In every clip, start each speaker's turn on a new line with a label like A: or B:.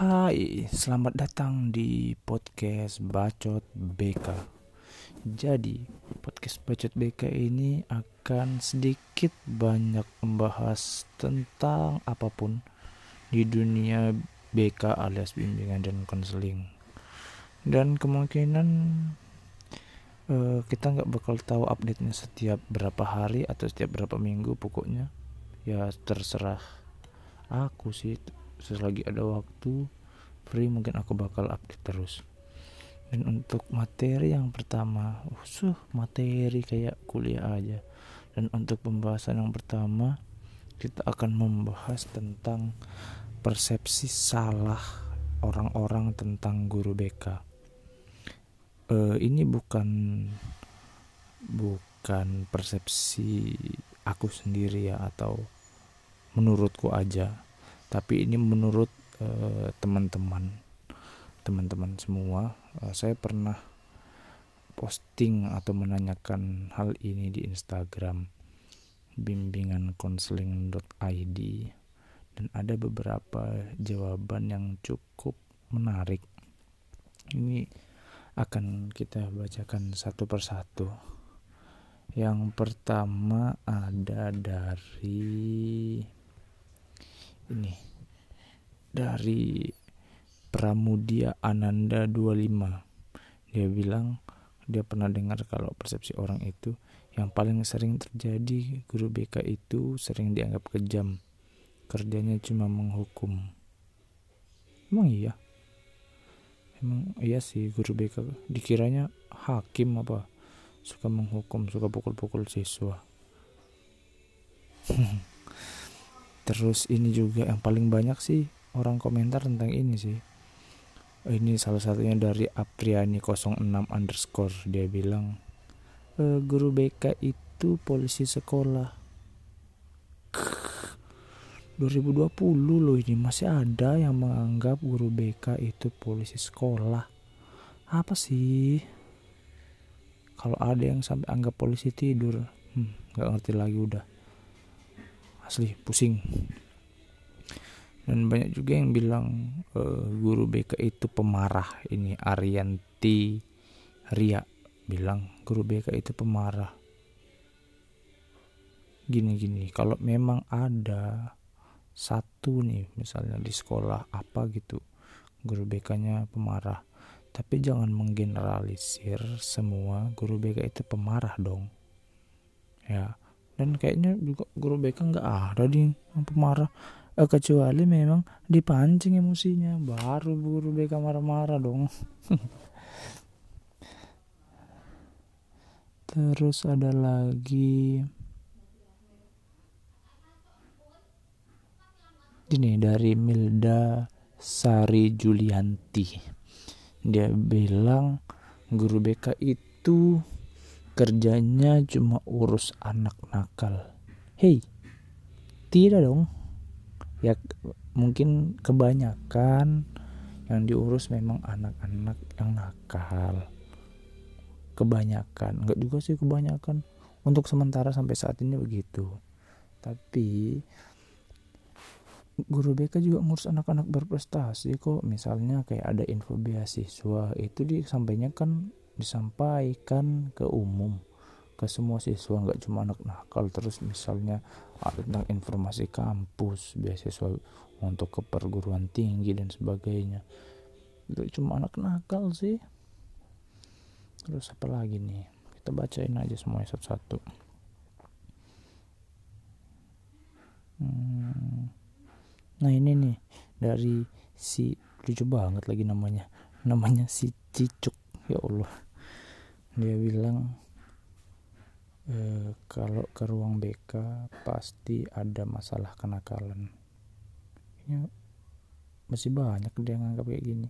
A: Hai, selamat datang di podcast Bacot BK. Jadi, podcast Bacot BK ini akan sedikit banyak membahas tentang apa pun di dunia BK alias bimbingan dan konseling. Dan kemungkinan uh, kita nggak bakal tahu update-nya setiap berapa hari atau setiap berapa minggu pokoknya. Ya terserah aku sih selagi ada waktu free mungkin aku bakal update terus. Dan untuk materi yang pertama usuh materi kayak kuliah aja. Dan untuk pembahasan yang pertama kita akan membahas tentang persepsi salah orang-orang tentang guru BK uh, ini bukan bukan persepsi aku sendiri ya atau menurutku aja tapi ini menurut uh, teman-teman teman-teman semua uh, saya pernah posting atau menanyakan hal ini di Instagram bimbingan konseling.id dan ada beberapa jawaban yang cukup menarik. Ini akan kita bacakan satu persatu. Yang pertama ada dari ini. Dari Pramudia Ananda 25 dia bilang dia pernah dengar kalau persepsi orang itu yang paling sering terjadi guru BK itu sering dianggap kejam. Kerjanya cuma menghukum. Emang iya? Emang iya sih guru BK dikiranya hakim apa? Suka menghukum suka pukul-pukul siswa terus ini juga yang paling banyak sih orang komentar tentang ini sih. Ini salah satunya dari Apriani 06 underscore dia bilang e, guru BK itu polisi sekolah. 2020 loh ini masih ada yang menganggap guru BK itu polisi sekolah. Apa sih? Kalau ada yang sampai anggap polisi tidur hmm, nggak ngerti lagi udah asli pusing. Dan banyak juga yang bilang uh, guru BK itu pemarah. Ini Arianti Ria bilang guru BK itu pemarah. Gini-gini kalau memang ada satu nih misalnya di sekolah apa gitu guru BK-nya pemarah. Tapi jangan menggeneralisir semua guru BK itu pemarah dong. Ya dan kayaknya juga guru BK nggak ada di yang pemarah. Eh, kecuali memang dipancing emosinya. Baru guru BK marah-marah dong. Terus ada lagi. Ini dari Milda Sari Julianti. Dia bilang guru BK itu kerjanya cuma urus anak nakal. Hei, tidak dong. Ya mungkin kebanyakan yang diurus memang anak-anak yang nakal. Kebanyakan, enggak juga sih kebanyakan. Untuk sementara sampai saat ini begitu. Tapi guru BK juga ngurus anak-anak berprestasi kok misalnya kayak ada info beasiswa itu disampaikan kan disampaikan ke umum ke semua siswa nggak cuma anak nakal. Terus misalnya tentang informasi kampus beasiswa untuk ke perguruan tinggi dan sebagainya. Itu cuma anak nakal sih. Terus apa lagi nih? Kita bacain aja semuanya satu-satu. Hmm. nah ini nih dari si lucu banget lagi namanya. Namanya si Cicuk. Ya Allah dia bilang e, kalau ke ruang BK pasti ada masalah kenakalan. Ini masih banyak dia nganggap kayak gini.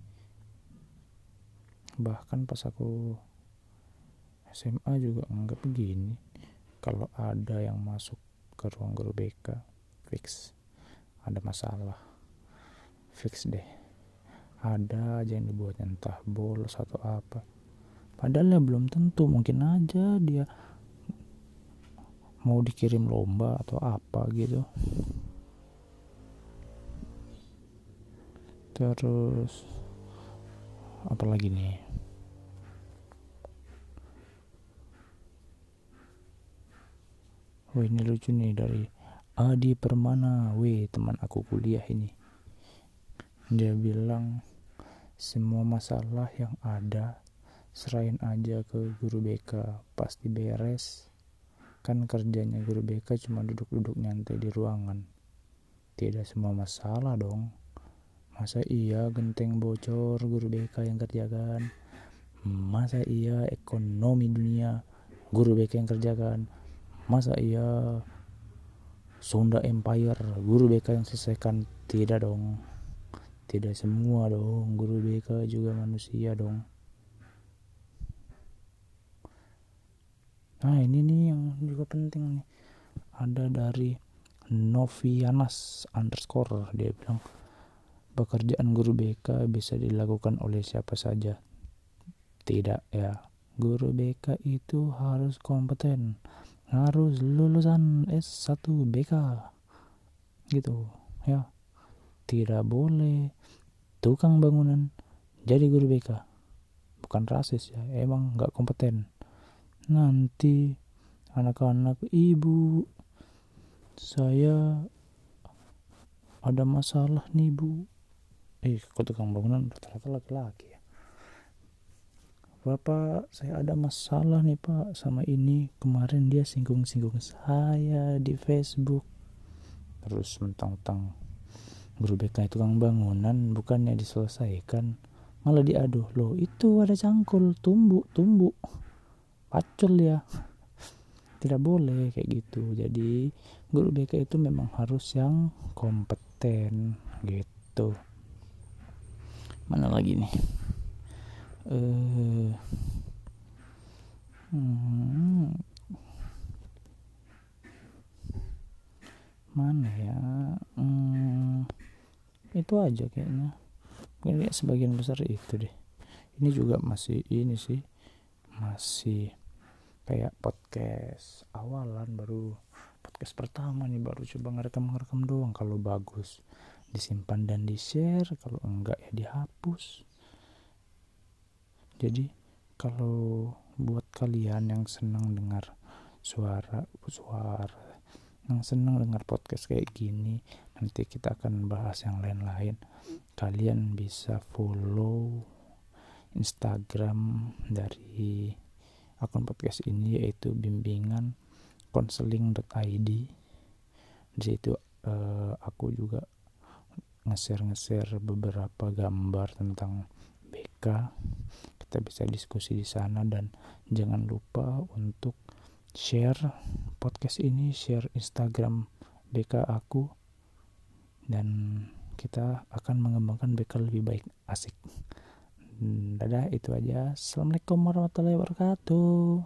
A: Bahkan pas aku SMA juga nganggap begini kalau ada yang masuk ke ruang guru BK fix. Ada masalah fix deh. Ada aja yang dibuat entah bolos atau apa padahal ya belum tentu mungkin aja dia mau dikirim lomba atau apa gitu. Terus apa lagi nih? Oh ini lucu nih dari Adi Permana. Weh teman aku kuliah ini. Dia bilang semua masalah yang ada serahin aja ke guru BK pasti beres. Kan kerjanya guru BK cuma duduk-duduk nyantai di ruangan. Tidak semua masalah dong. Masa iya genteng bocor guru BK yang kerjakan? Masa iya ekonomi dunia guru BK yang kerjakan? Masa iya Sunda Empire guru BK yang selesaikan? Tidak dong. Tidak semua dong. Guru BK juga manusia dong nah ini nih yang juga penting nih. Ada dari Novianas underscore. Dia bilang pekerjaan guru BK bisa dilakukan oleh siapa saja. Tidak ya. Guru BK itu harus kompeten harus lulusan S1 BK gitu ya. Tidak boleh tukang bangunan jadi guru BK bukan rasis ya emang nggak kompeten nanti anak-anak ibu saya ada masalah nih bu. Eh kok tukang bangunan rata-rata laki-laki Bapak saya ada masalah nih pak. Sama ini kemarin dia singgung-singgung saya di Facebook. Terus mentang-mentang guru BK itu kang bangunan bukannya diselesaikan malah diaduh. Loh itu ada cangkul tumbuk tumbuk pacul ya. Tidak boleh kayak gitu. Jadi guru BK itu memang harus yang kompeten gitu. Mana lagi nih? Eh hmm, mana ya? Hmm, itu aja kayaknya. Mungkin ya sebagian besar itu deh. Ini juga masih ini sih masih kayak podcast awalan baru podcast pertama nih baru coba ngerekam ngerekam doang. Kalau bagus disimpan dan di share kalau enggak ya dihapus. Jadi kalau buat kalian yang senang dengar suara suara yang senang dengar podcast kayak gini nanti kita akan bahas yang lain-lain. Kalian bisa follow Instagram dari akun podcast ini yaitu bimbingan konseling.id di situ uh, aku juga nge-share nge-share beberapa gambar tentang BK kita bisa diskusi di sana dan jangan lupa untuk share podcast ini share Instagram BK aku dan kita akan mengembangkan BK lebih baik. Asik dadah itu aja. Assalamualaikum warahmatullahi wabarakatuh